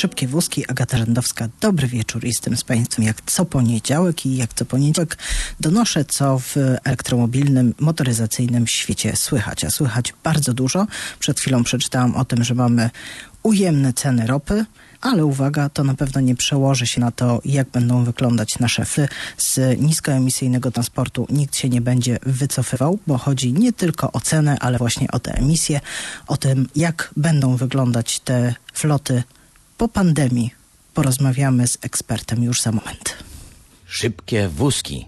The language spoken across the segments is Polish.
Szybkie Wózki, Agata Rzędowska. Dobry wieczór. Jestem z Państwem jak co poniedziałek i jak co poniedziałek donoszę, co w elektromobilnym, motoryzacyjnym świecie słychać. A słychać bardzo dużo. Przed chwilą przeczytałam o tym, że mamy ujemne ceny ropy, ale uwaga, to na pewno nie przełoży się na to, jak będą wyglądać nasze fly. Z niskoemisyjnego transportu nikt się nie będzie wycofywał, bo chodzi nie tylko o cenę, ale właśnie o te emisje, o tym, jak będą wyglądać te floty po pandemii. Porozmawiamy z ekspertem już za moment. Szybkie wózki.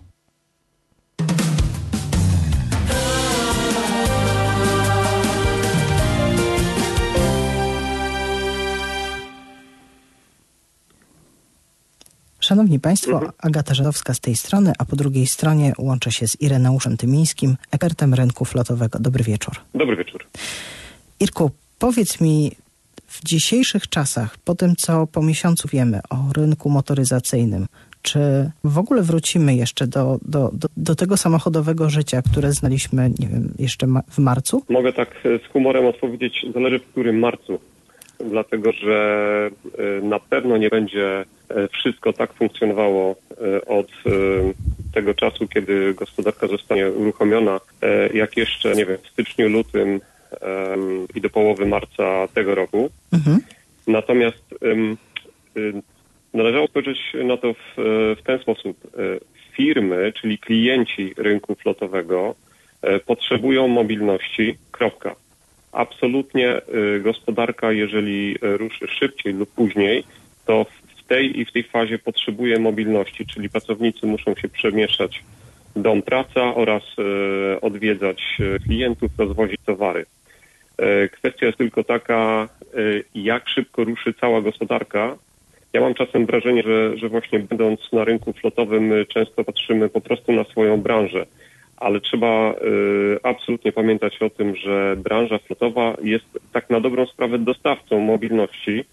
Szanowni Państwo, mhm. Agata Żadowska z tej strony, a po drugiej stronie łączę się z Ireneuszem Tymińskim, ekspertem rynku flotowego. Dobry wieczór. Dobry wieczór. Irku, powiedz mi, w dzisiejszych czasach, po tym co po miesiącu wiemy o rynku motoryzacyjnym, czy w ogóle wrócimy jeszcze do, do, do, do, tego samochodowego życia, które znaliśmy, nie wiem, jeszcze w marcu? Mogę tak z humorem odpowiedzieć, zależy w którym marcu. Dlatego, że e, na pewno nie będzie e, wszystko tak funkcjonowało e, od tego czasu, kiedy gospodarka zostanie uruchomiona, jak jeszcze, nie wiem, w styczniu, lutym i do połowy marca tego roku. Mhm. Natomiast należało spojrzeć na to w, w ten sposób. Firmy, czyli klienci rynku flotowego, potrzebują mobilności, kropka. Absolutnie gospodarka, jeżeli ruszy szybciej lub później, to w tej i w tej fazie potrzebuje mobilności, czyli pracownicy muszą się przemieszczać dom, praca oraz odwiedzać klientów, rozwozić towary. E, kwestia jest tylko taka, e, jak szybko ruszy cała gospodarka. Ja mam czasem wrażenie, że, że właśnie będąc na rynku flotowym często patrzymy po prostu na swoją branżę, ale trzeba absolutnie pamiętać o tym, że branża flotowa jest tak na dobrą sprawę dostawcą mobilności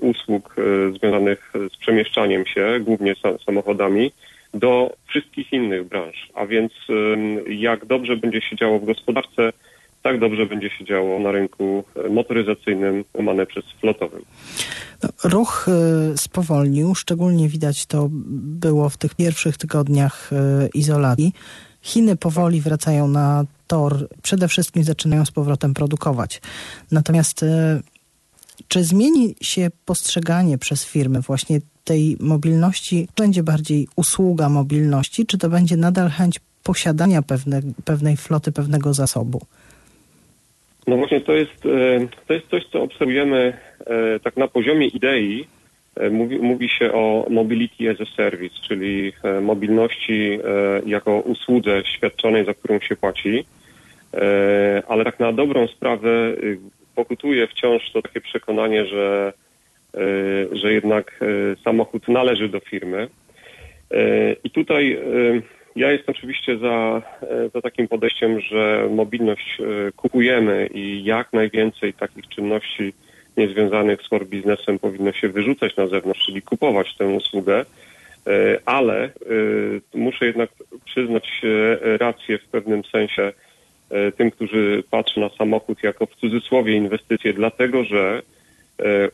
usług związanych z przemieszczaniem się, głównie sa samochodami, do wszystkich innych branż. A więc jak dobrze będzie się działo w gospodarce, tak dobrze będzie się działo na rynku motoryzacyjnym, łamane przez flotowym. Ruch y, spowolnił, szczególnie widać to było w tych pierwszych tygodniach y, izolacji. Chiny powoli wracają na tor, przede wszystkim zaczynają z powrotem produkować. Natomiast czy zmieni się postrzeganie przez firmy właśnie tej mobilności? Będzie bardziej usługa mobilności, czy to będzie nadal chęć posiadania pewne, pewnej floty, pewnego zasobu? No właśnie to jest, e, to jest coś, co obserwujemy e, tak na poziomie idei. E, mówi, mówi się o mobility as a service, czyli mobilności jako usłudze świadczonej, za którą się płaci. Ale tak na dobrą sprawę pokutuje wciąż to takie przekonanie, że, że jednak samochód należy do firmy. I tutaj ja jestem oczywiście za, e, za takim podejściem, że mobilność e, kupujemy i jak najwięcej takich czynności niezwiązanych z core biznesem powinno się wyrzucać na zewnątrz, czyli kupować tę usługę, e, ale muszę jednak przyznać rację w pewnym sensie tym, którzy patrzą na samochód jako w cudzysłowie inwestycje, dlatego że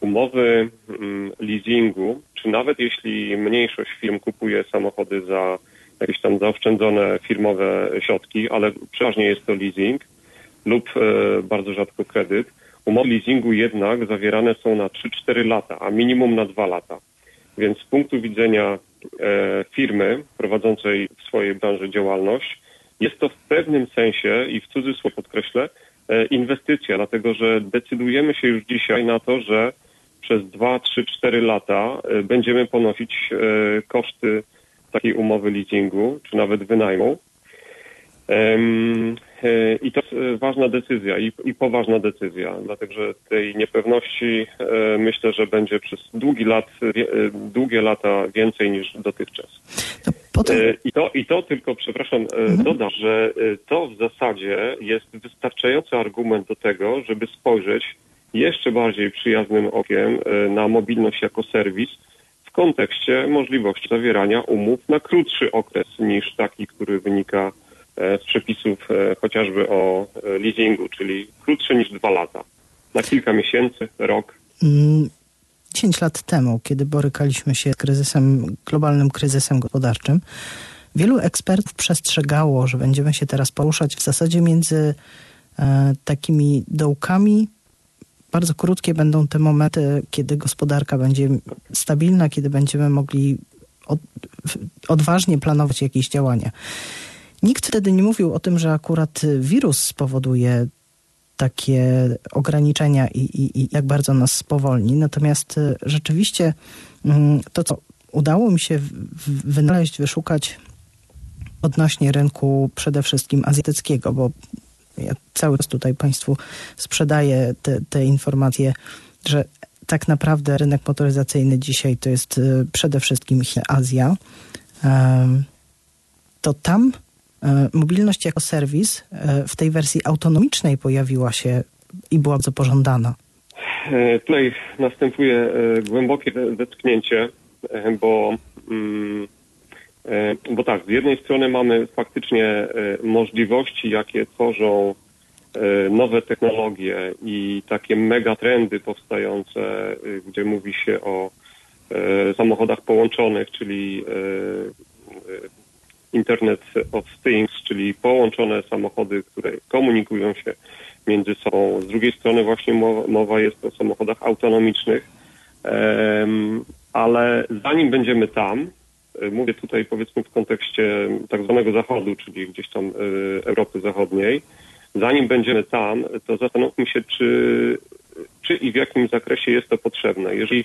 umowy mm, leasingu, czy nawet jeśli mniejszość firm kupuje samochody za jakieś tam zaoszczędzone firmowe środki, ale przeważnie jest to leasing lub e, bardzo rzadko kredyt. Umowy leasingu jednak zawierane są na 3-4 lata, a minimum na 2 lata. Więc z punktu widzenia e, firmy prowadzącej w swojej branży działalność, jest to w pewnym sensie i w cudzysłowie podkreślę, e, inwestycja, dlatego że decydujemy się już dzisiaj na to, że przez 2, 3, 4 lata będziemy ponosić koszty takiej umowy leasingu, czy nawet wynajmu. E, I to jest e, ważna decyzja i, i poważna decyzja, dlatego że tej niepewności e, myślę, że będzie przez długi lat, długie lata więcej niż dotychczas. Potem... I, to, I to tylko, przepraszam, mhm. dodam, że to w zasadzie jest wystarczający argument do tego, żeby spojrzeć jeszcze bardziej przyjaznym okiem na mobilność jako serwis, kontekście możliwości zawierania umów na krótszy okres niż taki, który wynika e, z przepisów e, chociażby o e, leasingu, czyli krótszy niż dwa lata. Na kilka miesięcy, rok. Mm, 10 lat temu, kiedy borykaliśmy się z kryzysem, globalnym kryzysem gospodarczym, wielu ekspertów przestrzegało, że będziemy się teraz poruszać w zasadzie między e, takimi dołkami. Bardzo krótkie będą te momenty, kiedy gospodarka będzie stabilna, kiedy będziemy mogli od, odważnie planować jakieś działania. Nikt wtedy nie mówił o tym, że akurat wirus spowoduje takie ograniczenia i, i, i jak bardzo nas spowolni. Natomiast e, rzeczywiście mm, to, co udało mi się wynaleźć, wyszukać odnośnie rynku przede wszystkim azjatyckiego, bo ja cały czas tutaj Państwu sprzedaję te, te informacje, że tak naprawdę rynek motoryzacyjny dzisiaj to jest e, przede wszystkim Azja. To tam E, mobilność jako serwis e, w tej wersji autonomicznej pojawiła się i była bardzo pożądana. E, tutaj następuje głębokie zetknięcie, bo, mm, bo tak, z jednej strony mamy faktycznie możliwości, jakie tworzą nowe technologie i takie megatrendy powstające, gdzie mówi się o samochodach połączonych, czyli Internet of Things, czyli połączone samochody, które komunikują się między sobą. Z drugiej strony właśnie mowa, mowa jest o samochodach autonomicznych, ale zanim będziemy tam, e, mówię tutaj powiedzmy w kontekście tak zwanego zachodu, czyli gdzieś tam e, Europy Zachodniej, zanim będziemy tam, to zastanówmy się, czy, czy i w jakim zakresie jest to potrzebne. Jeżeli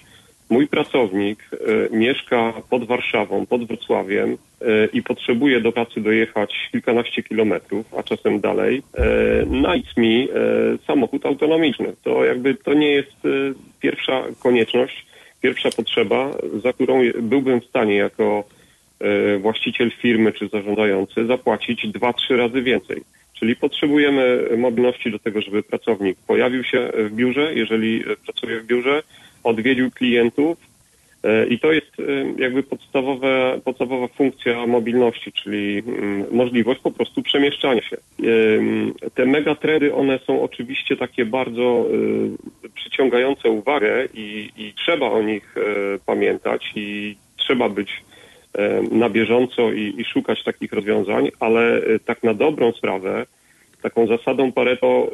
Mój pracownik e, mieszka pod Warszawą, pod Wrocławiem e, i potrzebuje do pracy dojechać kilkanaście kilometrów, a czasem dalej. E, najdź mi samochód autonomiczny. To jakby to nie jest pierwsza konieczność, pierwsza potrzeba, za którą byłbym w stanie jako właściciel firmy czy zarządzający zapłacić dwa, trzy razy więcej. Czyli potrzebujemy mobilności do tego, żeby pracownik pojawił się w biurze, jeżeli pracuje w biurze, odwiedził klientów e, i to jest e, jakby podstawowe, podstawowa funkcja mobilności, czyli mm, możliwość po prostu przemieszczania się. E, te megatrendy, one są oczywiście takie bardzo przyciągające uwagę i, i trzeba o nich pamiętać i trzeba być na bieżąco i, i szukać takich rozwiązań, ale tak na dobrą sprawę, taką zasadą Pareto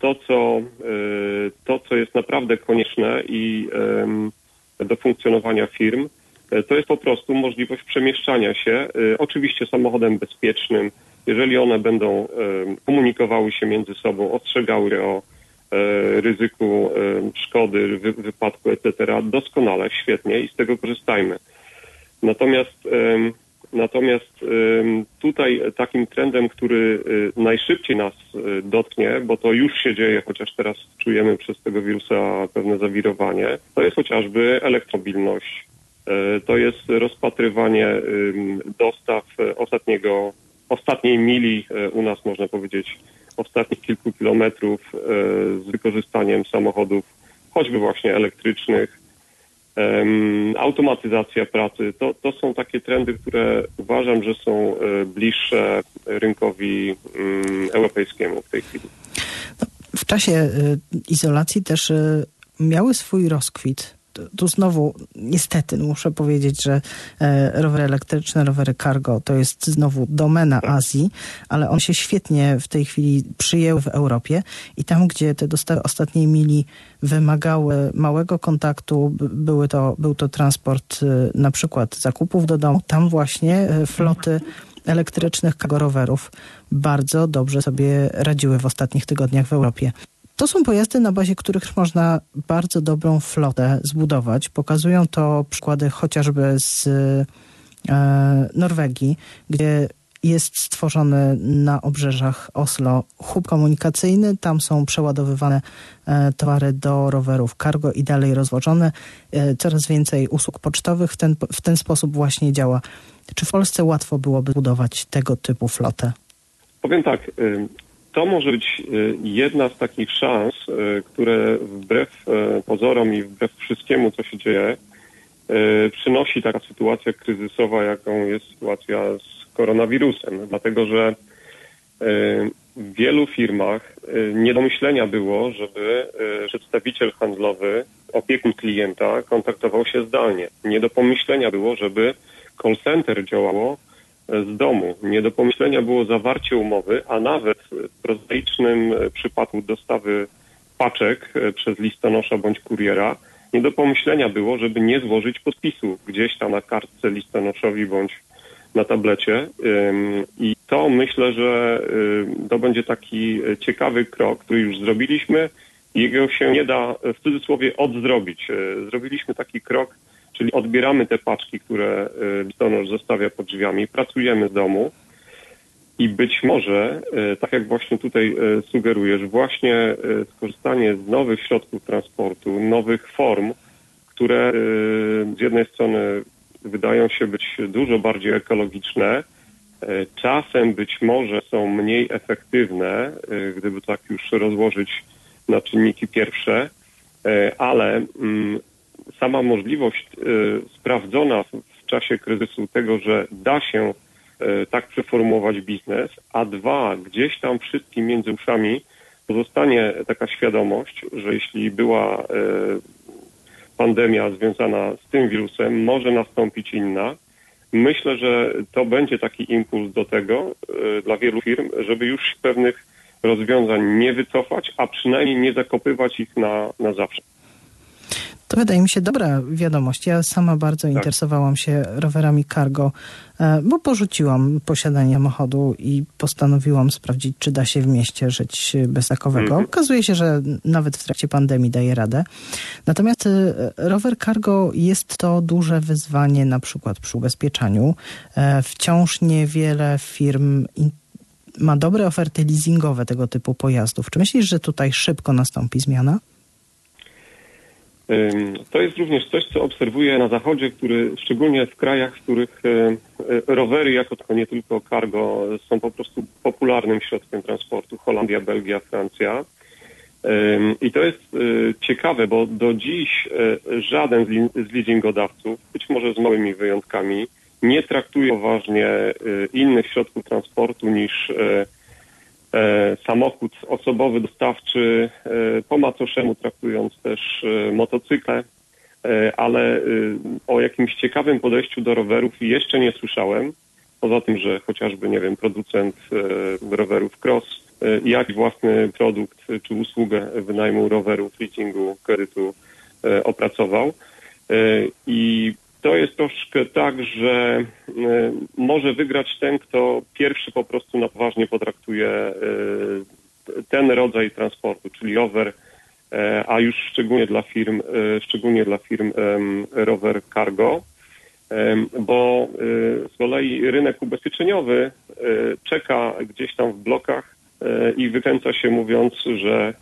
to, co, e, to, co jest naprawdę konieczne i do funkcjonowania firm, e, to jest po prostu możliwość przemieszczania się, e, oczywiście samochodem bezpiecznym, jeżeli one będą komunikowały się między sobą, ostrzegały o ryzyku szkody, wypadku, etc. Doskonale, świetnie i z tego korzystajmy. Natomiast Natomiast tutaj takim trendem, który y, najszybciej nas y, dotknie, bo to już się dzieje, chociaż teraz czujemy przez tego wirusa pewne zawirowanie, to jest chociażby elektromobilność. Y, to jest rozpatrywanie dostaw ostatniego, ostatniej mili u nas, można powiedzieć, ostatnich kilku kilometrów z wykorzystaniem samochodów, choćby właśnie elektrycznych, automatyzacja pracy. To, to są takie trendy, które uważam, że są e, bliższe rynkowi mm, europejskiemu w tej chwili. W czasie e, izolacji też e, miały swój rozkwit tu znowu niestety muszę powiedzieć, że e, rowery elektryczne, rowery cargo to jest znowu domena Azji, ale on się świetnie w tej chwili przyjęły w Europie i tam, gdzie te dostawy ostatniej mili wymagały małego kontaktu, były to, był to transport e, na przykład zakupów do domu, tam właśnie e, floty elektrycznych cargo rowerów bardzo dobrze sobie radziły w ostatnich tygodniach w Europie. To są pojazdy, na bazie których można bardzo dobrą flotę zbudować. Pokazują to przykłady chociażby z e, Norwegii, gdzie jest stworzony na obrzeżach Oslo hub komunikacyjny. Tam są przeładowywane e, towary do rowerów cargo i dalej rozwożone. E, coraz więcej usług pocztowych w ten, w ten sposób właśnie działa. Czy w Polsce łatwo byłoby budować tego typu flotę? Powiem tak, to może być y, jedna z takich szans, y, które wbrew y, pozorom i wbrew wszystkiemu, co się dzieje, przynosi taka sytuacja kryzysowa, jaką jest sytuacja z koronawirusem. Dlatego, że w wielu firmach nie do myślenia było, żeby przedstawiciel handlowy, opiekun klienta kontaktował się zdalnie. Nie do pomyślenia było, żeby call center działało z domu. Nie do pomyślenia było zawarcie umowy, a nawet w prozaicznym przypadku dostawy paczek przez listonosza bądź kuriera, nie do pomyślenia było, żeby nie złożyć podpisu gdzieś tam na kartce listonoszowi bądź na tablecie. I to myślę, że to będzie taki ciekawy krok, który już zrobiliśmy. Jego się nie da w cudzysłowie odzdrobić. Zrobiliśmy taki krok, czyli odbieramy te paczki, które listonosz zostawia pod drzwiami, pracujemy z domu i być może, tak jak właśnie tutaj sugerujesz, właśnie skorzystanie z nowych środków transportu, nowych form, które z jednej strony wydają się być dużo bardziej ekologiczne, czasem być może są mniej efektywne, gdyby tak już rozłożyć na czynniki pierwsze, ale sama możliwość sprawdzona w czasie kryzysu tego, że da się tak przeformułować biznes, a dwa, gdzieś tam wszystkim między uszami pozostanie taka świadomość, że jeśli była pandemia związana z tym wirusem, może nastąpić inna. Myślę, że to będzie taki impuls do tego dla wielu firm, żeby już pewnych rozwiązań nie wycofać, a przynajmniej nie zakopywać ich na, na zawsze. To wydaje mi się dobra wiadomość. Ja sama bardzo tak. interesowałam się rowerami cargo, e, bo porzuciłam posiadanie samochodu i postanowiłam sprawdzić, czy da się w mieście żyć bez takowego. Mhm. Okazuje się, że nawet w trakcie pandemii daje radę. Natomiast e, rower cargo jest to duże wyzwanie na przykład przy ubezpieczaniu. E, wciąż niewiele firm ma dobre oferty leasingowe tego typu pojazdów. Czy myślisz, że tutaj szybko nastąpi zmiana? To jest również coś, co obserwuję na Zachodzie, który szczególnie w krajach, w których rowery jako tako nie tylko cargo są po prostu popularnym środkiem transportu. Holandia, Belgia, Francja. I to jest ciekawe, bo do dziś żaden z leasingodawców, być może z małymi wyjątkami, nie traktuje poważnie innych środków transportu niż E, samochód osobowy, dostawczy, e, po macoszemu traktując też e, motocykle, ale o jakimś ciekawym podejściu do rowerów jeszcze nie słyszałem. Poza tym, że chociażby, nie wiem, producent rowerów cross, jak własny produkt czy usługę wynajmu rowerów, leasingu, kredytu opracował. I to jest troszkę tak, że e, może wygrać ten, kto pierwszy po prostu na poważnie potraktuje e, ten rodzaj transportu, czyli rower, e, a już szczególnie dla firm, szczególnie dla firm rower cargo, bo z kolei rynek ubezpieczeniowy czeka gdzieś tam w blokach i wykręca się mówiąc, że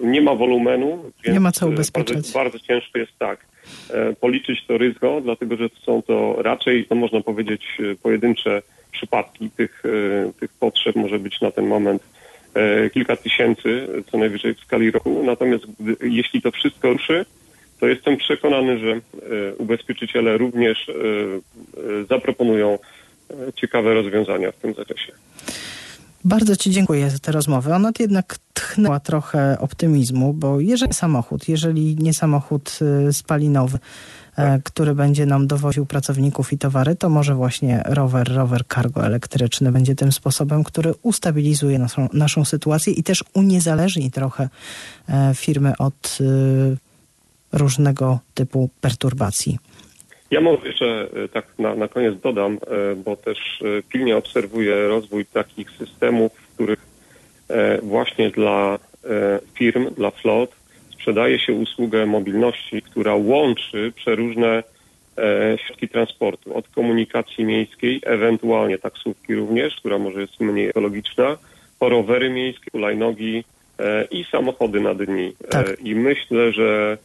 nie ma wolumenu. nie ma co ubezpieczać. Bardzo, bardzo ciężko jest tak E, policzyć to ryzyko, dlatego że są to raczej, to można powiedzieć, e, pojedyncze przypadki tych, e, tych potrzeb może być na ten moment kilka tysięcy, co najwyżej w skali roku. Natomiast jeśli to wszystko ruszy, to jestem przekonany, że ubezpieczyciele również zaproponują ciekawe rozwiązania w tym zakresie. Bardzo Ci dziękuję za tę rozmowę. Ona jednak tchnęła trochę optymizmu, bo jeżeli samochód, jeżeli nie samochód y, spalinowy, tak. który będzie nam dowoził pracowników i towary, to może właśnie rower, rower cargo elektryczny będzie tym sposobem, który ustabilizuje naszą, naszą sytuację i też uniezależni trochę e, firmy od y, różnego typu perturbacji. Ja może jeszcze e, tak na, na koniec dodam, e, bo też e, pilnie obserwuję rozwój takich systemów, w których właśnie dla firm, dla flot sprzedaje się usługę mobilności, która łączy przeróżne środki transportu, od komunikacji miejskiej, ewentualnie taksówki również, która może jest mniej ekologiczna, po rowery miejskie, hulajnogi i samochody na dni. Tak. I myślę, że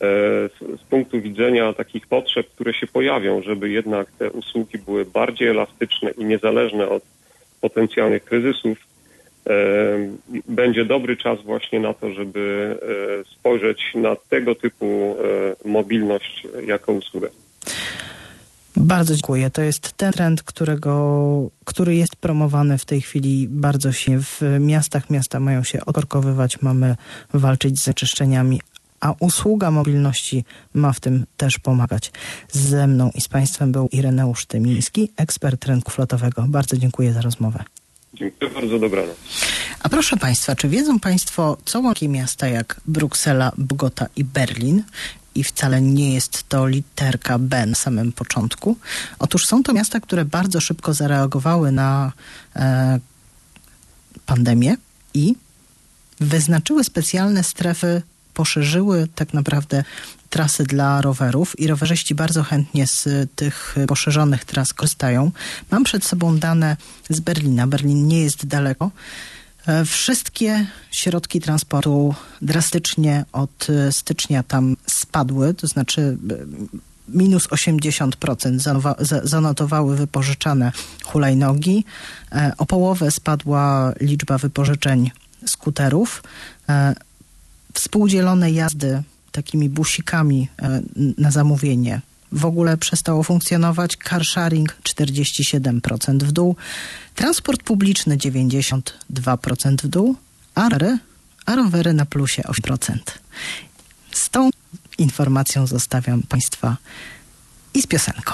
z punktu widzenia takich potrzeb, które się pojawią, żeby jednak te usługi były bardziej elastyczne i niezależne od potencjalnych kryzysów, będzie dobry czas właśnie na to, żeby e, spojrzeć na tego typu e, mobilność jako usługę. Bardzo dziękuję. To jest ten trend, którego, który jest promowany w tej chwili bardzo się w miastach. Miasta mają się okorkowywać, mamy walczyć z zanieczyszczeniami, a usługa mobilności ma w tym też pomagać. Ze mną i z Państwem był Ireneusz Tymiński, ekspert rynku flotowego. Bardzo dziękuję za rozmowę. Dziękuję bardzo, dobranoc. A proszę Państwa, czy wiedzą Państwo, co łączy miasta jak Bruksela, Bogota i Berlin? I wcale nie jest to literka B na samym początku. Otóż są to miasta, które bardzo szybko zareagowały na e, pandemię i wyznaczyły specjalne strefy poszerzyły tak naprawdę trasy dla rowerów i rowerzyści bardzo chętnie z tych poszerzonych tras korzystają. Mam przed sobą dane z Berlina. Berlin nie jest daleko. E, wszystkie środki transportu drastycznie od stycznia tam spadły, to znaczy e, minus 80% zanotowały wypożyczane hulajnogi. E, o połowę spadła liczba wypożyczeń skuterów współdzielone jazdy takimi busikami e, na zamówienie w ogóle przestało funkcjonować. Car sharing 47% w dół, transport publiczny 92% w dół, a rowery, a rowery na plusie 8%. Z tą informacją zostawiam Państwa i z piosenką.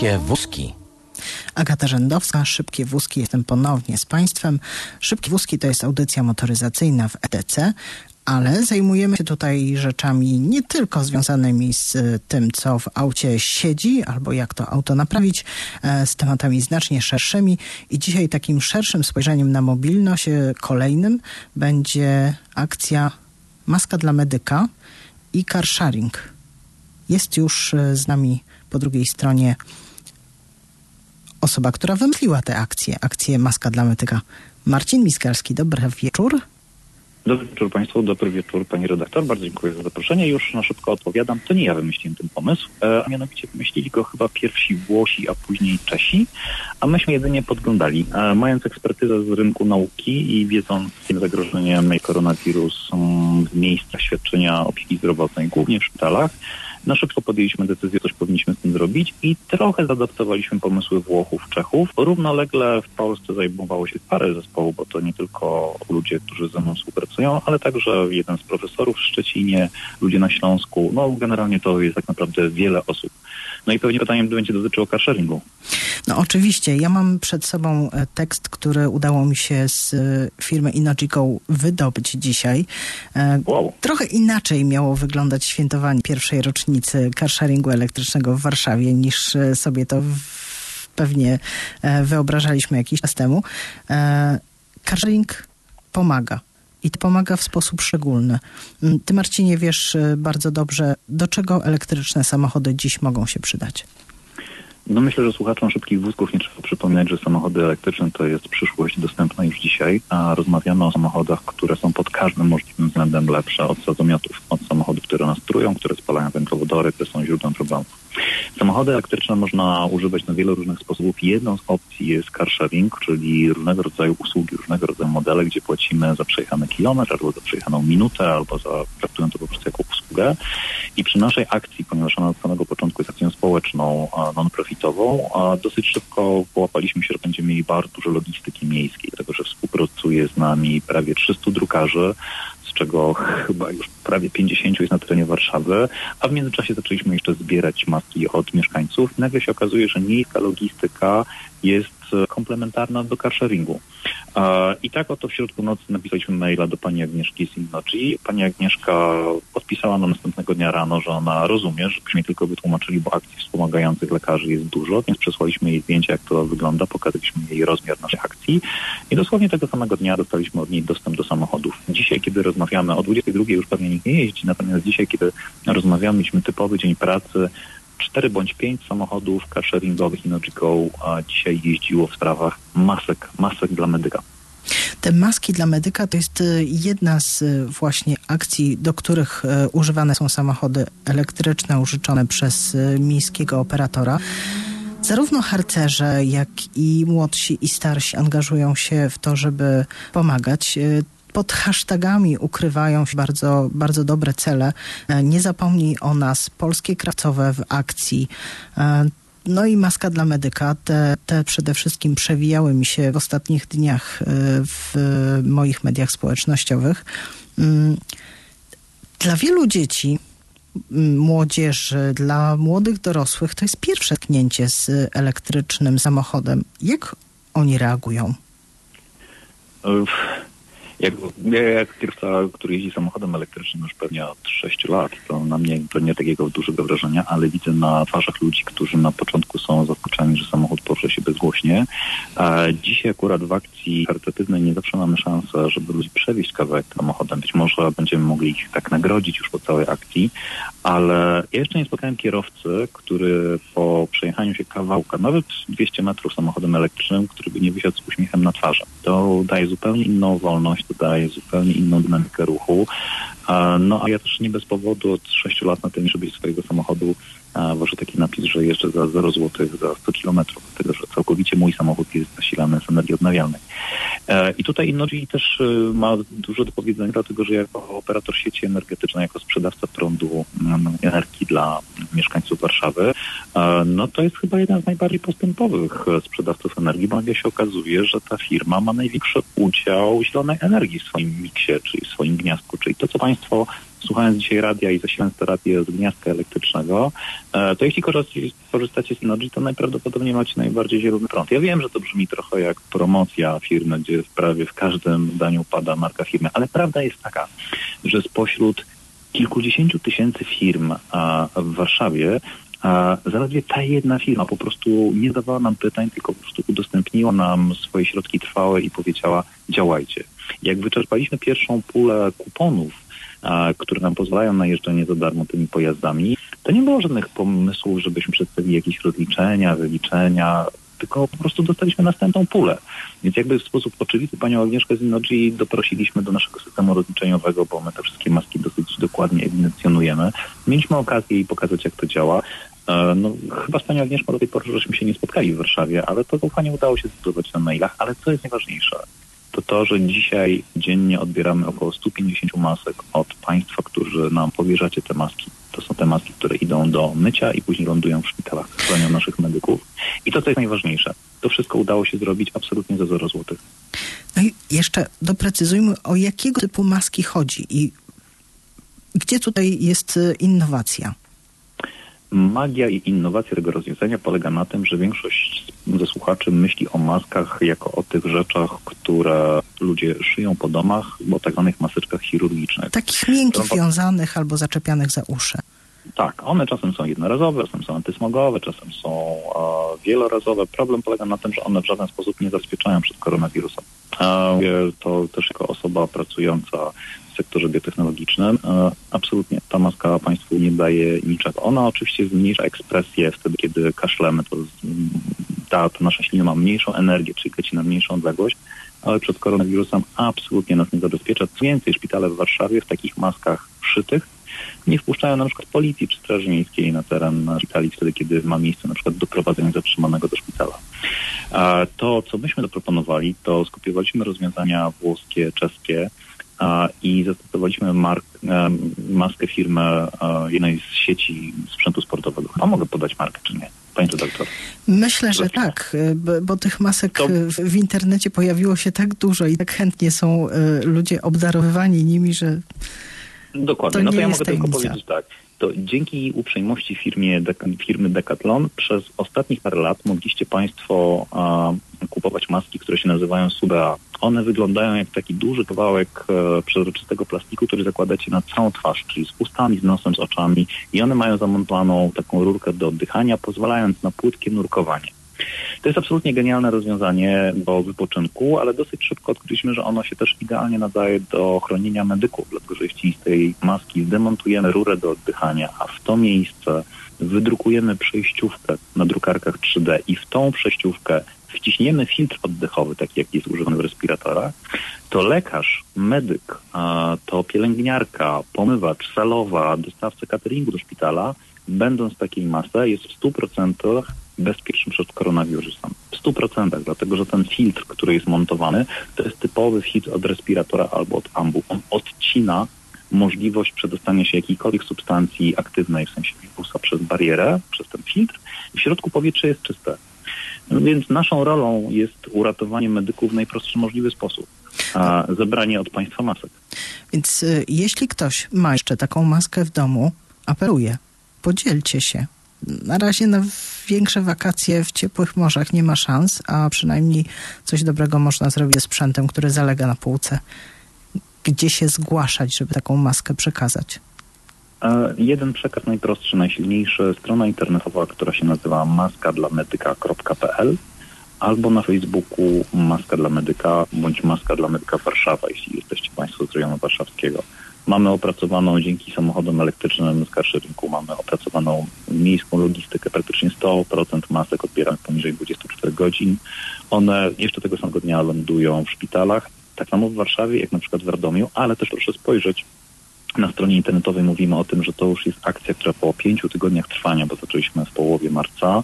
Szybkie wózki. Agata Rzędowska, Szybkie Wózki, jestem ponownie z Państwem. Szybkie Wózki to jest audycja motoryzacyjna w ETC, ale zajmujemy się tutaj rzeczami nie tylko związanymi z tym, co w aucie siedzi, albo jak to auto naprawić, e, z tematami znacznie szerszymi. I dzisiaj takim szerszym spojrzeniem na mobilność e, kolejnym będzie akcja Maska dla medyka i car sharing. Jest już e, z nami po drugiej stronie osoba, która wymyśliła tę akcję, akcję Maska dla Metyka. Marcin Miskalski, dobry wieczór. Dobry wieczór Państwu, dobry wieczór Pani redaktor. Bardzo dziękuję za zaproszenie. Już na szybko odpowiadam. To nie ja wymyśliłem ten pomysł, e, a mianowicie wymyślili go chyba pierwsi Włosi, a później Czesi, a myśmy jedynie podglądali. E, mając ekspertyzę z rynku nauki i wiedząc zagrożeniem koronawirus w miejscach świadczenia opieki zdrowotnej, głównie w szpitalach, na szybko podjęliśmy decyzję, coś powinniśmy z tym zrobić i trochę zaadaptowaliśmy pomysły Włochów, Czechów. Równolegle w Polsce zajmowało się parę zespołów, bo to nie tylko ludzie, którzy ze mną współpracują, ale także jeden z profesorów w Szczecinie, ludzie na Śląsku. No generalnie to jest tak naprawdę wiele osób. No i pewnie pytanie będzie dotyczyło carsharingu. No oczywiście. Ja mam przed sobą e, tekst, który udało mi się z e, firmy Inogico wydobyć dzisiaj. E, wow. Trochę inaczej miało wyglądać świętowanie pierwszej rocznicy carsharingu elektrycznego w Warszawie niż sobie to pewnie wyobrażaliśmy jakiś czas temu. Carsharing pomaga i to pomaga w sposób szczególny. Mm, ty, Marcinie, wiesz e, bardzo dobrze, do czego elektryczne samochody dziś mogą się przydać. No myślę, że słuchaczom szybkich wózków nie trzeba przypominać, że samochody elektryczne to jest przyszłość dostępna już dzisiaj, a rozmawiamy o samochodach, które są pod każdym możliwym względem lepsze od sazomiotów, od samochodów, które nas trują, które spalają węglowodory, które są źródłem problemów. Samochody elektryczne można używać na wiele różnych sposobów. Jedną z opcji jest car sharing, czyli różnego rodzaju usługi, różnego rodzaju modele, gdzie płacimy za przejechany kilometr, albo za przejechaną minutę, albo za, traktują to po prostu jako usługę. I przy naszej akcji, ponieważ ona od samego początku jest akcją społeczną, non-profitową, dosyć szybko połapaliśmy się, że będziemy mieli bardzo dużo logistyki miejskiej, dlatego że współpracuje z nami prawie 300 drukarzy, z czego chyba już prawie 50 jest na terenie Warszawy, a w międzyczasie zaczęliśmy jeszcze zbierać maski od mieszkańców. Nagle się okazuje, że miejska logistyka jest komplementarna do carsharingu. I tak oto w środku nocy napisaliśmy maila do pani Agnieszki z Innoji. Pani Agnieszka odpisała nam następnego dnia rano, że ona rozumie, żebyśmy tylko wytłumaczyli, bo akcji wspomagających lekarzy jest dużo, więc przesłaliśmy jej zdjęcie, jak to wygląda, pokazaliśmy jej rozmiar naszych akcji i dosłownie tego samego dnia dostaliśmy od niej dostęp do samochodów. Dzisiaj, kiedy rozmawiamy, o 22 już pewnie nikt nie jeździ, natomiast dzisiaj, kiedy rozmawiamy, mieliśmy typowy dzień pracy, cztery bądź pięć samochodów carsharingowych Inogico a dzisiaj jeździło w sprawach masek, masek dla medyka. Te maski dla medyka to jest y, jedna z y, właśnie akcji, do których y, używane są samochody elektryczne użyczone przez miejskiego operatora. Zarówno harcerze, jak i młodsi i starsi angażują się w to, żeby pomagać pod hashtagami ukrywają się bardzo, bardzo dobre cele. E, nie zapomnij o nas, polskie krawcowe w akcji. E, no i maska dla medyka, te, te przede wszystkim przewijały mi się w ostatnich dniach e, w moich mediach społecznościowych. Mm, dla wielu dzieci, młodzieży, dla młodych dorosłych to jest pierwsze tknięcie z elektrycznym samochodem. Jak oni reagują? Jak, jak kierowca, który jeździ samochodem elektrycznym już pewnie od 6 lat, to na mnie to nie takiego dużego wrażenia, ale widzę na twarzach ludzi, którzy na początku są zaskoczeni, że samochód porusza się bezgłośnie. A dzisiaj akurat w akcji charytatywnej nie zawsze mamy szansę, żeby ludzi przewieźć kawałek samochodem. Być może będziemy mogli ich tak nagrodzić już po całej akcji, ale ja jeszcze nie spotkałem kierowcy, który po przejechaniu się kawałka, nawet 200 metrów samochodem elektrycznym, który by nie wysiadł z uśmiechem na twarzy. To daje zupełnie inną wolność, to daje zupełnie inną dynamikę ruchu. No a ja też nie bez powodu od 6 lat na tym, żeby swojego samochodu waży taki napis, że jeszcze za 0 zł za 100 kilometrów, dlatego że całkowicie mój samochód jest zasilany z energii odnawialnej. E, I tutaj Innoji też e, ma dużo do powiedzenia, dlatego że jako operator sieci energetycznej, jako sprzedawca prądu energii dla mieszkańców Warszawy, e, no to jest chyba jeden z najbardziej postępowych sprzedawców energii, bo nagle się okazuje, że ta firma ma największy udział zielonej energii w swoim miksie, czyli w swoim gniazdku, czyli to, co Państwo słuchając dzisiaj radia i zasilając to radio z gniazdka elektrycznego, e, to jeśli korzystacie z Synology, to najprawdopodobniej macie najbardziej zielony prąd. Ja wiem, że to brzmi trochę jak promocja firmy, gdzie prawie w każdym zdaniu pada marka firmy, ale prawda jest taka, że spośród kilkudziesięciu tysięcy firm w Warszawie a zaledwie ta jedna firma po prostu nie zadawała nam pytań, tylko po prostu udostępniła nam swoje środki trwałe i powiedziała działajcie. Jak wyczerpaliśmy pierwszą pulę kuponów które nam pozwalają na jeżdżenie za darmo tymi pojazdami, to nie było żadnych pomysłów, żebyśmy przedstawili jakieś rozliczenia, wyliczenia. tylko po prostu dostaliśmy następną pulę. Więc jakby w sposób oczywisty panią Agnieszkę z Innoji doprosiliśmy do naszego systemu rozliczeniowego, bo my te wszystkie maski dosyć dokładnie ewidencjonujemy. Mieliśmy okazję jej pokazać, jak to działa. E, no, chyba z panią Agnieszką do tej pory żeśmy się nie spotkali w Warszawie, ale to zaufanie udało się zbudować na mailach. Ale co jest najważniejsze? To to, że dzisiaj dziennie odbieramy około 150 masek od Państwa, którzy nam powierzacie te maski. To są te maski, które idą do mycia i później lądują w szpitalach, chronią naszych medyków. I to, co jest najważniejsze, to wszystko udało się zrobić absolutnie za 0 złotych. No i jeszcze doprecyzujmy, o jakiego typu maski chodzi i gdzie tutaj jest e, innowacja? Magia i innowacja tego rozwiązania polega na tym, że większość ze słuchaczy myśli o maskach jako o tych rzeczach, które ludzie szyją po domach, o tak zwanych maseczkach chirurgicznych. Takich miękkich, wiązanych albo zaczepianych za uszy. Tak, one czasem są jednorazowe, czasem są antysmogowe, czasem są e, wielorazowe. Problem polega na tym, że one w żaden sposób nie zabezpieczają przed koronawirusem. E, to też jako osoba pracująca sektorze biotechnologicznym. E, absolutnie ta maska Państwu nie daje niczego. Ona oczywiście zmniejsza ekspresję wtedy, kiedy kaszlemy, to ta, ta nasza ślina ma mniejszą energię, czyli leci na mniejszą odległość, ale przed koronawirusem absolutnie nas nie zabezpiecza. Co więcej, szpitale w Warszawie w takich maskach szytych nie wpuszczają na przykład policji czy straży miejskiej na teren szpitali wtedy, kiedy ma miejsce na przykład doprowadzenie zatrzymanego do szpitala. A to, co myśmy zaproponowali, to skupiowaliśmy rozwiązania włoskie, czeskie, i zastosowaliśmy mark, maskę firmy jednej z sieci sprzętu sportowego. A mogę podać markę, czy nie? Pani redaktor. Myślę, że tak, bo, tych masek to... w, internecie pojawiło się tak dużo i tak chętnie są e, ludzie obdarowywani nimi, że Dokładnie, to no to ja mogę tylko powiedzieć tak. To dzięki uprzejmości firmie, firmy Decathlon przez ostatnich parę lat mogliście Państwo kupować maski, które się nazywają Subea. One wyglądają jak taki duży kawałek e, przezroczystego plastiku, który zakładacie na całą twarz, czyli z ustami, z nosem, z oczami i one mają zamontowaną taką rurkę do oddychania, pozwalając na płytkie nurkowanie. To jest absolutnie genialne rozwiązanie do wypoczynku, ale dosyć szybko odkryliśmy, że ono się też idealnie nadaje do chronienia medyków, dlatego że jeśli z tej maski zdemontujemy rurę do oddychania, a w to miejsce wydrukujemy przejściówkę na drukarkach 3D i w tą przejściówkę wciśniemy filtr oddechowy, taki jaki jest używany w respiratorach, to lekarz, medyk, to pielęgniarka, pomywacz, salowa, dostawca cateringu do szpitala, będąc w takiej masce, jest w 100% bezpieczny przed koronawirusem. W 100%, dlatego że ten filtr, który jest montowany, to jest typowy filtr od respiratora albo od ambu. On odcina możliwość przedostania się jakiejkolwiek substancji aktywnej, w sensie wirusa przez barierę, przez ten filtr i w środku powietrze jest czyste. Więc naszą rolą jest uratowanie medyków w najprostszy możliwy sposób, a zebranie od państwa masek. Więc y, jeśli ktoś ma jeszcze taką maskę w domu, apeluję, podzielcie się. Na razie na większe wakacje w ciepłych morzach nie ma szans, a przynajmniej coś dobrego można zrobić ze sprzętem, który zalega na półce. Gdzie się zgłaszać, żeby taką maskę przekazać? Jeden przekaz najprostszy, najsilniejszy, strona internetowa, która się nazywa maskadlamedyka.pl albo na Facebooku Maska dla Medyka bądź Maska dla Medyka Warszawa, jeśli jesteście Państwo z rejonu warszawskiego. Mamy opracowaną dzięki samochodom elektrycznym z carsharingu, mamy opracowaną miejską logistykę, praktycznie 100% masek odbieramy poniżej 24 godzin. One jeszcze tego samego dnia lądują w szpitalach, tak samo w Warszawie, jak na przykład w Radomiu, ale też proszę spojrzeć na stronie internetowej mówimy o tym, że to już jest akcja, która po pięciu tygodniach trwania, bo zaczęliśmy w połowie marca,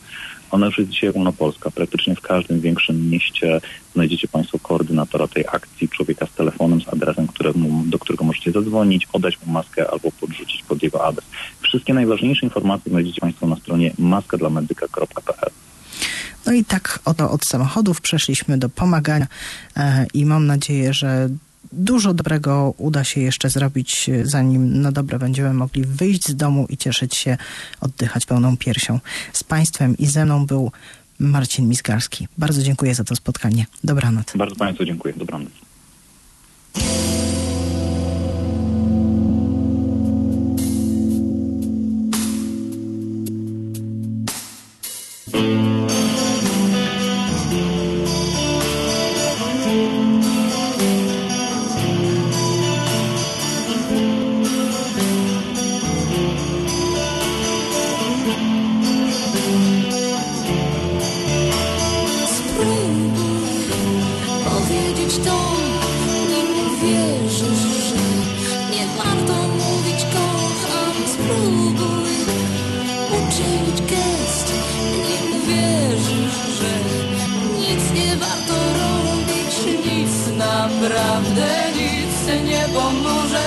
ona już jest dzisiaj ogólnopolska. Praktycznie w każdym większym mieście znajdziecie Państwo koordynatora tej akcji, człowieka z telefonem, z adresem, któremu, do którego możecie zadzwonić, oddać mu maskę albo podrzucić pod jego adres. Wszystkie najważniejsze informacje znajdziecie Państwo na stronie maskadlamedyka.pl. No i tak oto od samochodów przeszliśmy do pomagania e, i mam nadzieję, że dużo dobrego uda się jeszcze zrobić, zanim na dobre będziemy mogli wyjść z domu i cieszyć się, oddychać pełną piersią. Z Państwem i ze mną był Marcin Mizgarski. Bardzo dziękuję za to spotkanie. Dobranoc. Bardzo Państwu dziękuję. Dobranoc. Naprawdę nic nie pomoże,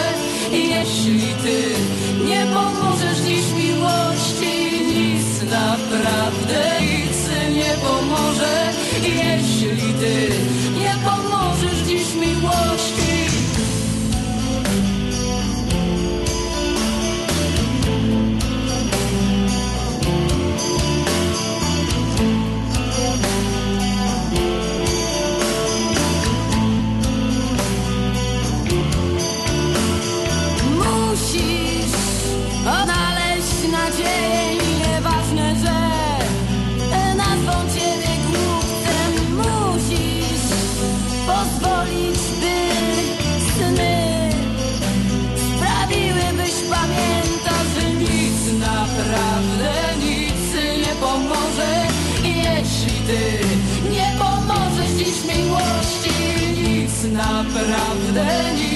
jeśli ty nie pomożesz dziś miłości. Nic naprawdę nic nie pomoże, jeśli ty nie pomożesz dziś miłości. Naprawdę nie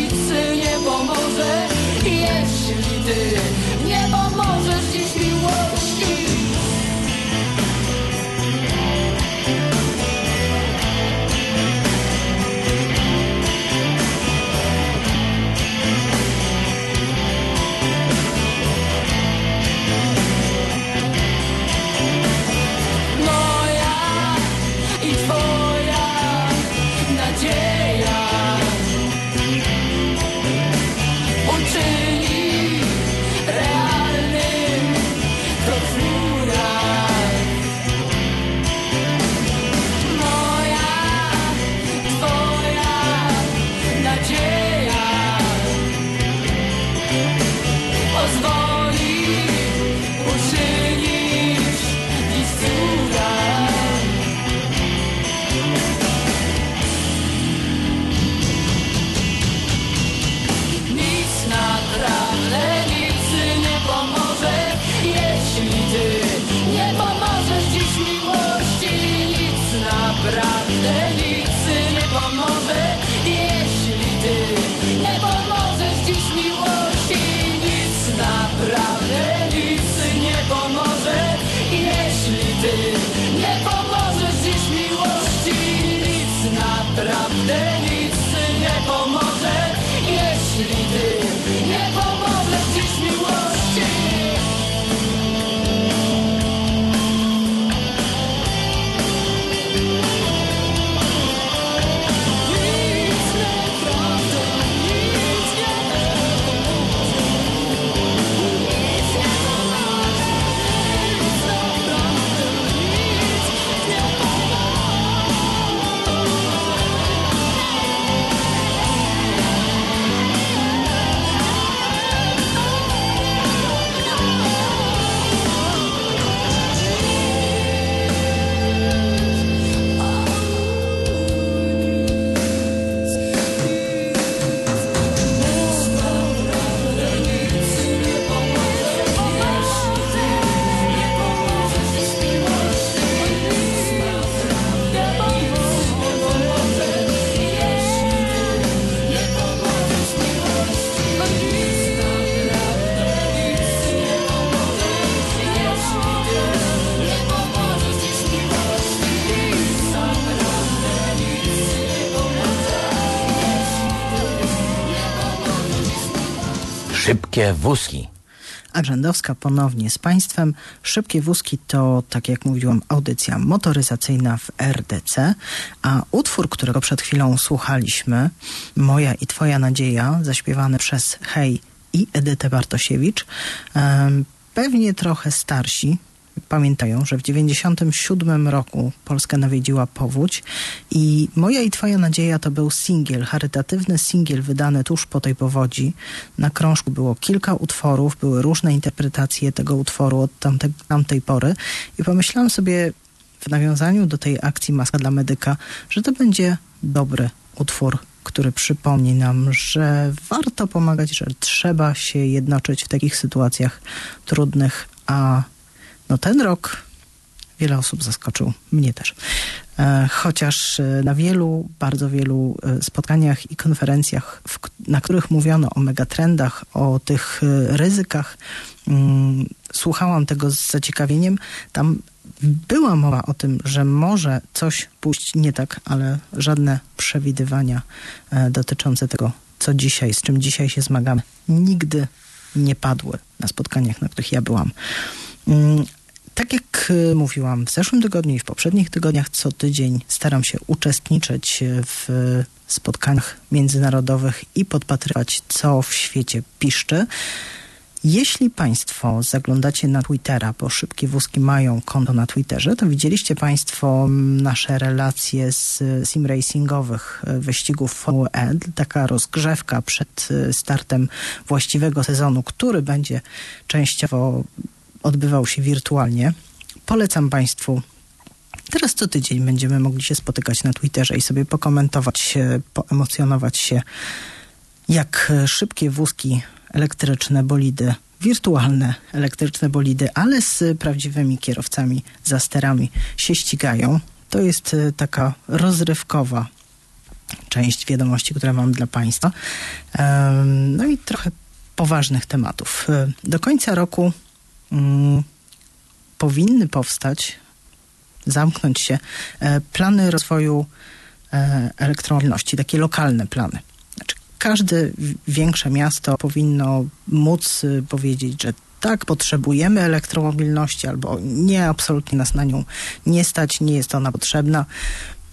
Szybkie wózki. Arzędowska ponownie z Państwem. Szybkie wózki to, tak jak mówiłam, audycja motoryzacyjna w RDC, a utwór, którego przed chwilą słuchaliśmy, Moja i Twoja Nadzieja, zaśpiewany przez Hej i Edytę Bartosiewicz, pewnie trochę starsi, pamiętają, że w 97 roku Polskę nawiedziła powódź i Moja i Twoja Nadzieja to był singiel, charytatywny singiel wydany tuż po tej powodzi. Na krążku było kilka utworów, były różne interpretacje tego utworu od tamte, tamtej pory i pomyślałam sobie w nawiązaniu do tej akcji Maska dla Medyka, że to będzie dobry utwór który przypomni nam, że warto pomagać, że trzeba się jednoczyć w takich sytuacjach trudnych, a no ten rok wiele osób zaskoczył, mnie też. E, chociaż e, na wielu, bardzo wielu e, spotkaniach i konferencjach, na których mówiono o megatrendach, o tych ryzykach, mm, słuchałam tego z zaciekawieniem. Tam była mowa o tym, że może coś pójść nie tak, ale żadne przewidywania dotyczące tego, co dzisiaj, z czym dzisiaj się zmagamy, nigdy nie padły na spotkaniach, na których ja byłam. Tak jak e, mówiłam w zeszłym tygodniu i w poprzednich tygodniach, co tydzień staram się uczestniczyć w spotkaniach międzynarodowych i podpatrywać, co w świecie piszczy. Jeśli Państwo zaglądacie na Twittera, bo Szybkie Wózki mają konto na Twitterze, to widzieliście Państwo nasze relacje z sim racingowych e, wyścigów Formuły E. Taka rozgrzewka przed e, startem właściwego sezonu, który będzie częściowo odbywał się wirtualnie. Polecam Państwu Teraz co tydzień będziemy mogli się spotykać na Twitterze i sobie pokomentować poemocjonować się, jak szybkie wózki elektryczne bolidy, wirtualne elektryczne bolidy, ale z prawdziwymi kierowcami za sterami się ścigają. To jest e, taka rozrywkowa część wiadomości, które mam dla Państwa. No i trochę poważnych tematów. E, do końca roku mm, powinny powstać, zamknąć się e, plany rozwoju elektromobilności, takie lokalne plany każde większe miasto powinno móc y, powiedzieć, że tak, potrzebujemy elektromobilności, albo nie, absolutnie nas na nią nie stać, nie jest ona potrzebna.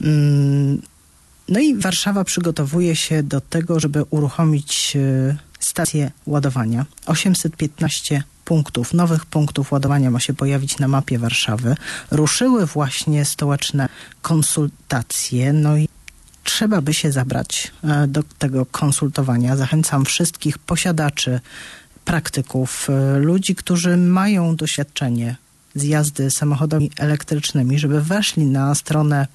Mm, no i Warszawa przygotowuje się do tego, żeby uruchomić y, stację ładowania. 815 punktów, nowych punktów ładowania ma się pojawić na mapie Warszawy. Ruszyły właśnie stołeczne konsultacje, no i trzeba by się zabrać e, do tego konsultowania. Zachęcam wszystkich posiadaczy, praktyków, e, ludzi, którzy mają doświadczenie z jazdy samochodami elektrycznymi, żeby weszli na stronę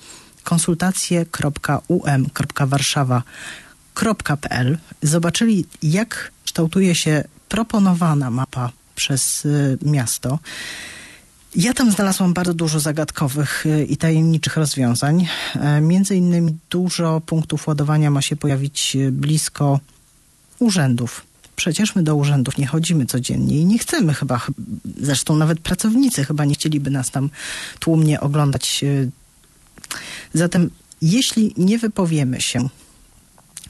konsultacje.um.warszawa.pl, zobaczyli jak kształtuje się proponowana mapa przez e, miasto. Ja tam znalazłam bardzo dużo zagadkowych y, i tajemniczych rozwiązań. E, między innymi dużo punktów ładowania ma się pojawić y, blisko urzędów. Przecież my do urzędów nie chodzimy codziennie i nie chcemy chyba, zresztą nawet pracownicy chyba nie chcieliby nas tam tłumnie oglądać. Y. Zatem jeśli nie wypowiemy się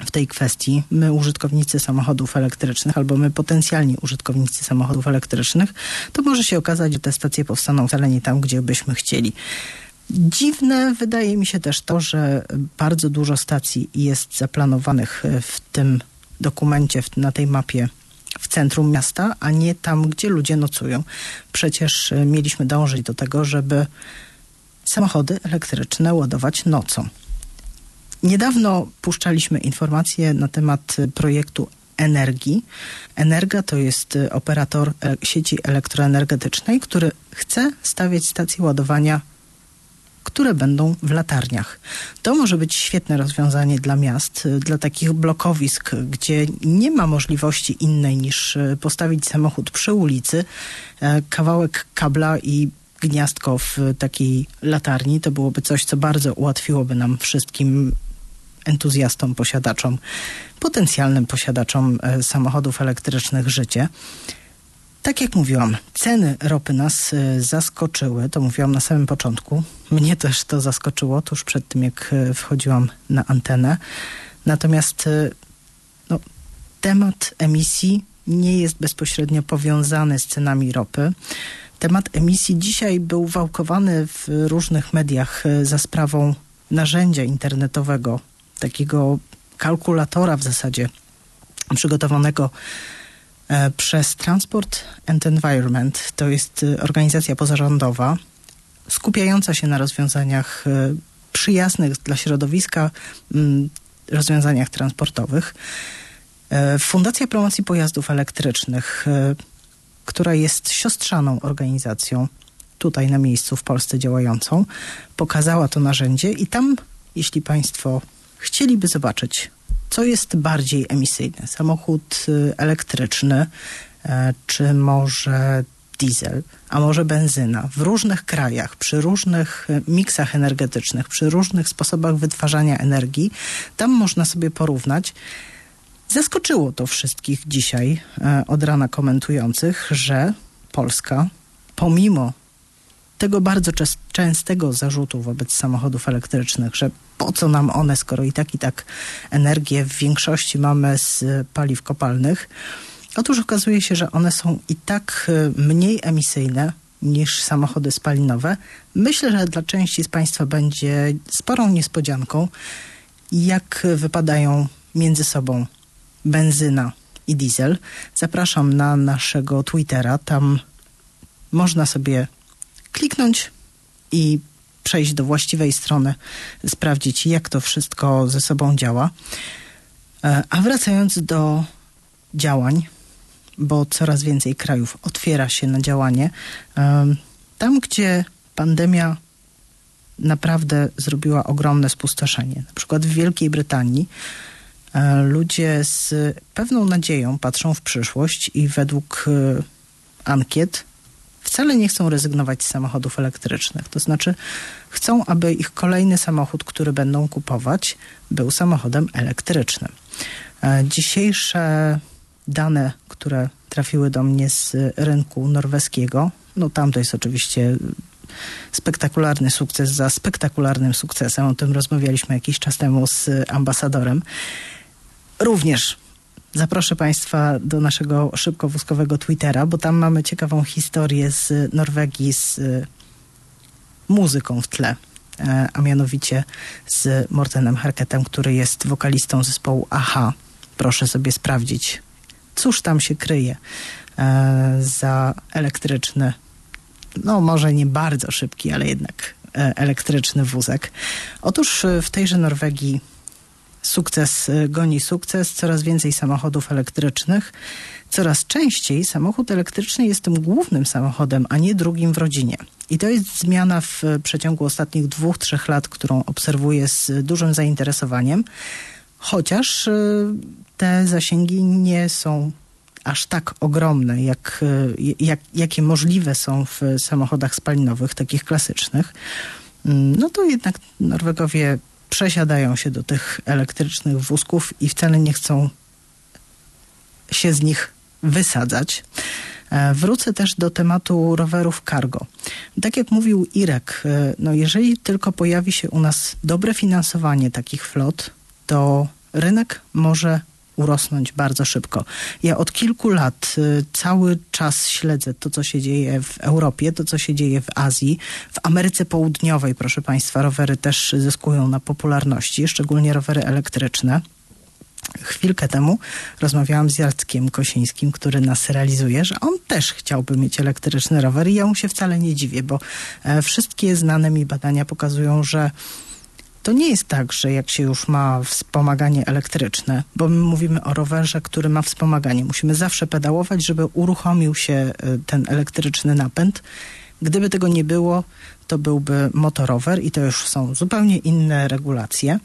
w tej kwestii, my użytkownicy samochodów elektrycznych albo my potencjalni użytkownicy samochodów elektrycznych, to może się okazać, że te stacje powstaną wcale nie tam, gdzie byśmy chcieli. Dziwne wydaje mi się też to, że bardzo dużo stacji jest zaplanowanych w tym dokumencie, na tej mapie w centrum miasta, a nie tam, gdzie ludzie nocują. Przecież mieliśmy dążyć do tego, żeby samochody elektryczne ładować nocą. Niedawno puszczaliśmy informacje na temat projektu Energii. Energa to jest operator e, sieci elektroenergetycznej, który chce stawiać stacje ładowania które będą w latarniach. To może być świetne rozwiązanie dla miast, e, dla takich blokowisk, gdzie nie ma możliwości innej niż e, postawić samochód przy ulicy, kawałek kabla i gniazdko w takiej latarni. To byłoby coś, co bardzo ułatwiłoby nam wszystkim entuzjastom, posiadaczom, potencjalnym posiadaczom e, samochodów elektrycznych życie. Tak jak mówiłam, ceny ropy nas e, zaskoczyły, to mówiłam na samym początku. Mnie też to zaskoczyło tuż przed tym, jak e, wchodziłam na antenę. Natomiast no, temat emisji nie jest bezpośrednio powiązany z cenami ropy. Temat emisji dzisiaj był wałkowany w różnych mediach za sprawą narzędzia internetowego takiego kalkulatora w zasadzie przygotowanego e, przez Transport and Environment. To jest e, organizacja pozarządowa skupiająca się na rozwiązaniach e, przyjaznych dla środowiska, rozwiązaniach transportowych. Fundacja Promocji Pojazdów Elektrycznych, która jest siostrzaną organizacją tutaj na miejscu w Polsce działającą, pokazała to narzędzie i tam, jeśli Państwo chcieliby zobaczyć, co jest bardziej emisyjne. Samochód y, elektryczny, e, czy może diesel, a może benzyna w różnych krajach, przy różnych y, miksach energetycznych, przy różnych sposobach wytwarzania energii, tam można sobie porównać. Zaskoczyło to wszystkich dzisiaj e, od rana komentujących, że Polska, pomimo tego bardzo częstego zarzutu wobec samochodów elektrycznych, że po co nam one, skoro i tak i tak energię w większości mamy z paliw kopalnych. Otóż okazuje się, że one są i tak y, mniej emisyjne niż samochody spalinowe. Myślę, że dla części z Państwa będzie sporą niespodzianką, jak wypadają między sobą benzyna i diesel. Zapraszam na naszego Twittera. Tam można sobie kliknąć i przejść do właściwej strony, sprawdzić, jak to wszystko ze sobą działa. E, A wracając do działań, bo coraz więcej krajów otwiera się na działanie, tam gdzie pandemia naprawdę zrobiła ogromne spustoszenie, na przykład w Wielkiej Brytanii, e, ludzie z pewną nadzieją patrzą w przyszłość i według e, ankiet wcale nie chcą rezygnować z samochodów elektrycznych. To znaczy chcą, aby ich kolejny samochód, który będą kupować, był samochodem elektrycznym. E, Dzisiejsze dane, które trafiły do mnie z rynku norweskiego, no tam to jest oczywiście spektakularny sukces za spektakularnym sukcesem. O tym rozmawialiśmy jakiś czas temu z ambasadorem. Również zaproszę Państwa do naszego szybkowózkowego Twittera, bo tam mamy ciekawą historię z Norwegii z y, muzyką w tle, e, a mianowicie z Mortenem Harketem, który jest wokalistą zespołu AHA. Proszę sobie sprawdzić, cóż tam się kryje e, za elektryczny, no może nie bardzo szybki, ale jednak e, elektryczny wózek. Otóż e, w tejże Norwegii sukces y, goni sukces, coraz więcej samochodów elektrycznych. Coraz częściej samochód elektryczny jest tym głównym samochodem, a nie drugim w rodzinie. I to jest zmiana w y, przeciągu ostatnich dwóch, trzech lat, którą obserwuję z dużym zainteresowaniem, chociaż y, te zasięgi nie są aż tak ogromne, jak, y, jak, jakie możliwe są w samochodach spalinowych, takich klasycznych. Mm, No to jednak Norwegowie przesiadają się do tych elektrycznych wózków i wcale nie chcą się z nich wysadzać. E, Wrócę też do tematu rowerów cargo. Tak jak mówił Irek, e, no jeżeli tylko pojawi się u nas dobre finansowanie takich flot, to rynek może urosnąć bardzo szybko. Ja od kilku lat y, cały czas śledzę to, co się dzieje w Europie, to, co się dzieje w Azji. W Ameryce Południowej, proszę Państwa, rowery też zyskują na popularności, szczególnie rowery elektryczne. Chwilkę temu rozmawiałam z Jackiem Kosińskim, który nas realizuje, że on też chciałby mieć elektryczny rower i ja mu się wcale nie dziwię, bo e, wszystkie znane mi badania pokazują, że to nie jest tak, że jak się już ma wspomaganie elektryczne, bo my mówimy o rowerze, który ma wspomaganie. Musimy zawsze pedałować, żeby uruchomił się y, ten elektryczny napęd. Gdyby tego nie było, to byłby motorower i to już są zupełnie inne regulacje.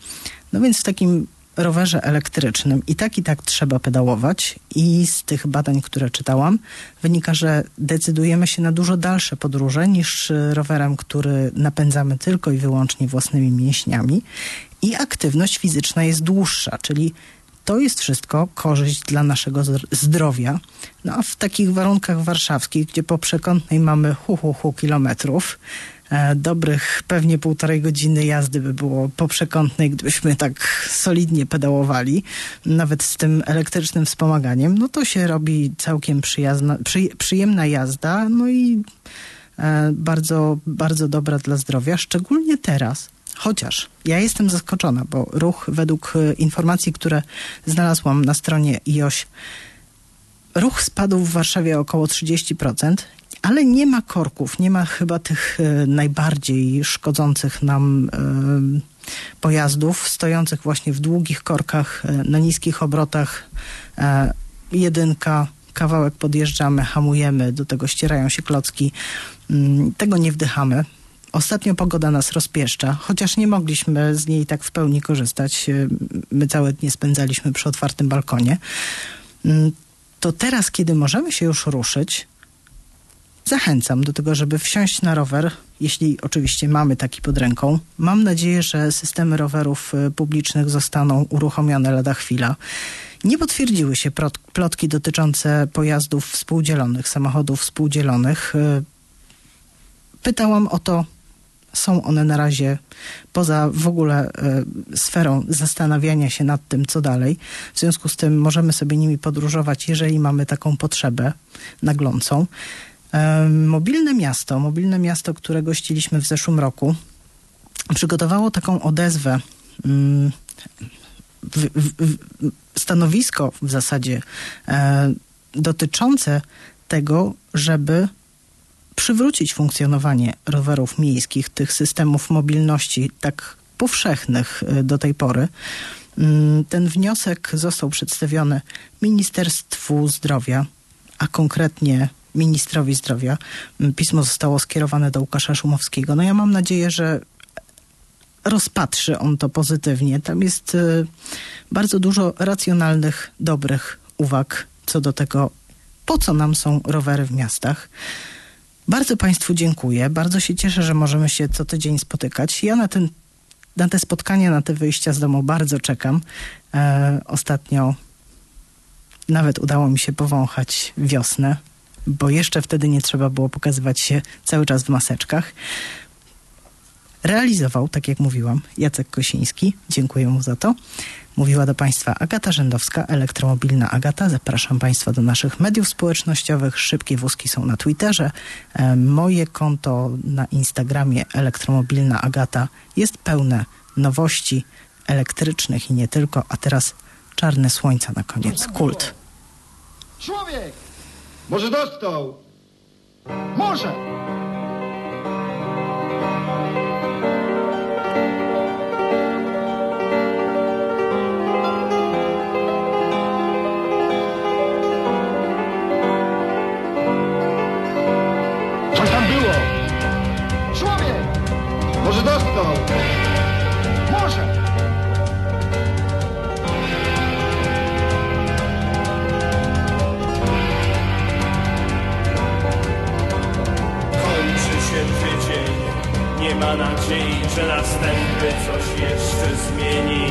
No więc w takim rowerze elektrycznym. I tak i tak trzeba pedałować. I z tych badań, które czytałam, wynika, że decydujemy się na dużo dalsze podróże niż rowerem, który napędzamy tylko i wyłącznie własnymi mięśniami. I aktywność fizyczna jest dłuższa, czyli to jest wszystko korzyść dla naszego zdr- zdrowia. No a w takich warunkach warszawskich, gdzie po przekątnej mamy hu, hu, hu kilometrów, dobrych pewnie półtorej godziny jazdy by było po przekątnej, gdybyśmy tak solidnie pedałowali, nawet z tym elektrycznym wspomaganiem, no to się robi całkiem przyjazna, przy, przyjemna jazda, no i e, bardzo, bardzo dobra dla zdrowia, szczególnie teraz. Chociaż ja jestem zaskoczona, bo ruch według e, informacji, które znalazłam na stronie IOŚ, ruch spadł w Warszawie około 30%, ale nie ma korków, nie ma chyba tych e, najbardziej szkodzących nam e, pojazdów, stojących właśnie w długich korkach, e, na niskich obrotach. Jedynka, kawałek podjeżdżamy, hamujemy, do tego ścierają się klocki. Mm, Tego nie wdychamy. Ostatnio pogoda nas rozpieszcza, chociaż nie mogliśmy z niej tak w pełni korzystać. My całe dnie spędzaliśmy przy otwartym balkonie. Mm, To teraz, kiedy możemy się już ruszyć, zachęcam do tego, żeby wsiąść na rower, jeśli oczywiście mamy taki pod ręką. Mam nadzieję, że systemy rowerów y, publicznych zostaną uruchomione lada chwila. Nie potwierdziły się plotki dotyczące pojazdów współdzielonych, samochodów współdzielonych. Y, pytałam o to, są one na razie poza w ogóle e, sferą zastanawiania się nad tym, co dalej. W związku z tym możemy sobie nimi podróżować, jeżeli mamy taką potrzebę naglącą. E, mobilne miasto, mobilne miasto, które gościliśmy w zeszłym roku, przygotowało taką odezwę. Mm, w, w, stanowisko w zasadzie e, dotyczące tego, żeby przywrócić funkcjonowanie rowerów miejskich, tych systemów mobilności tak powszechnych y, do tej pory. Mm, ten wniosek został przedstawiony Ministerstwu Zdrowia, a konkretnie ministrowi zdrowia. Mm, pismo zostało skierowane do Łukasza Szumowskiego. No ja mam nadzieję, że rozpatrzy on to pozytywnie. Tam jest y, bardzo dużo racjonalnych, dobrych uwag co do tego, po co nam są rowery w miastach. Bardzo Państwu dziękuję. Bardzo się cieszę, że możemy się co tydzień spotykać. Ja na, ten, na te spotkania, na te wyjścia z domu bardzo czekam. E, ostatnio nawet udało mi się powąchać wiosnę, bo jeszcze wtedy nie trzeba było pokazywać się cały czas w maseczkach. Realizował, tak jak mówiłam, Jacek Kosiński. Dziękuję mu za to. Mówiła do Państwa Agata Rzędowska, elektromobilna Agata. Zapraszam Państwa do naszych mediów społecznościowych. Szybkie wózki są na Twitterze. E, moje konto na Instagramie elektromobilna Agata jest pełne nowości elektrycznych i nie tylko. A teraz czarne słońca na koniec. Kult. Człowiek! Może dostał? Może! Ma nadziei, że następny coś jeszcze zmieni.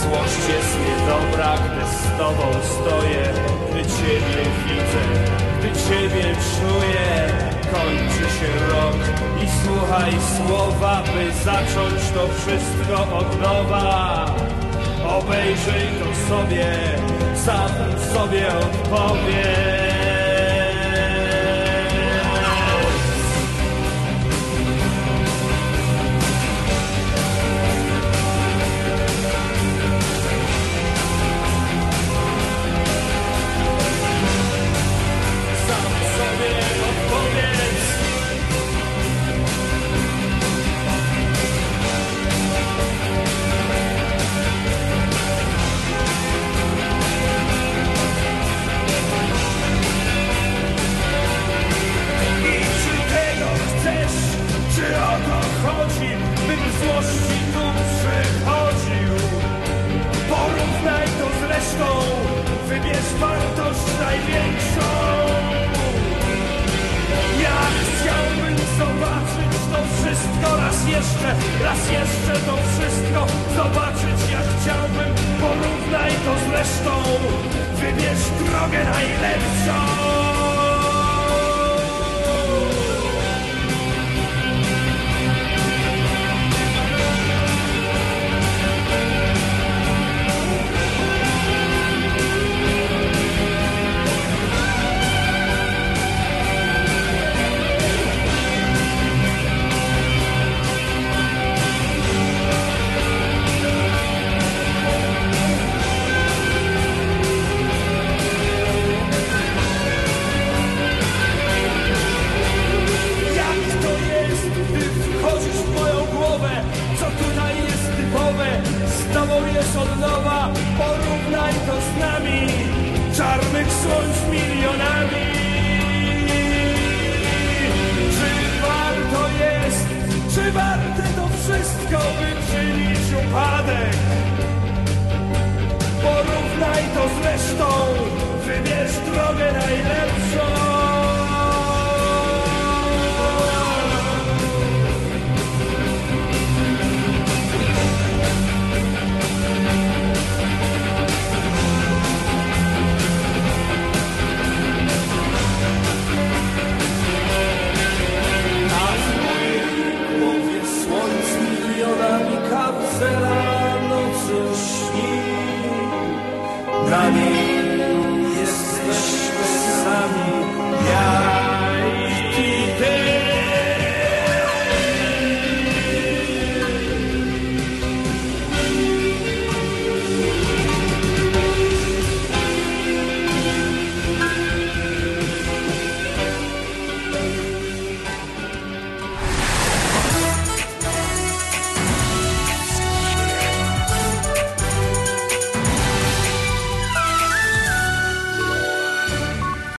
Złość jest niedobra, gdy z tobą stoję, gdy ciebie widzę, gdy ciebie czuję. Kończy się rok i słuchaj słowa, by zacząć to wszystko od nowa. Obejrzyj to sobie, sam sobie odpowiedz. Bym złości tu przychodził? Porównaj to z resztą, wybierz wartość największą. Ja chciałbym zobaczyć to wszystko raz jeszcze, raz jeszcze to wszystko zobaczyć. Ja chciałbym, porównaj to z resztą, wybierz drogę najlepszą.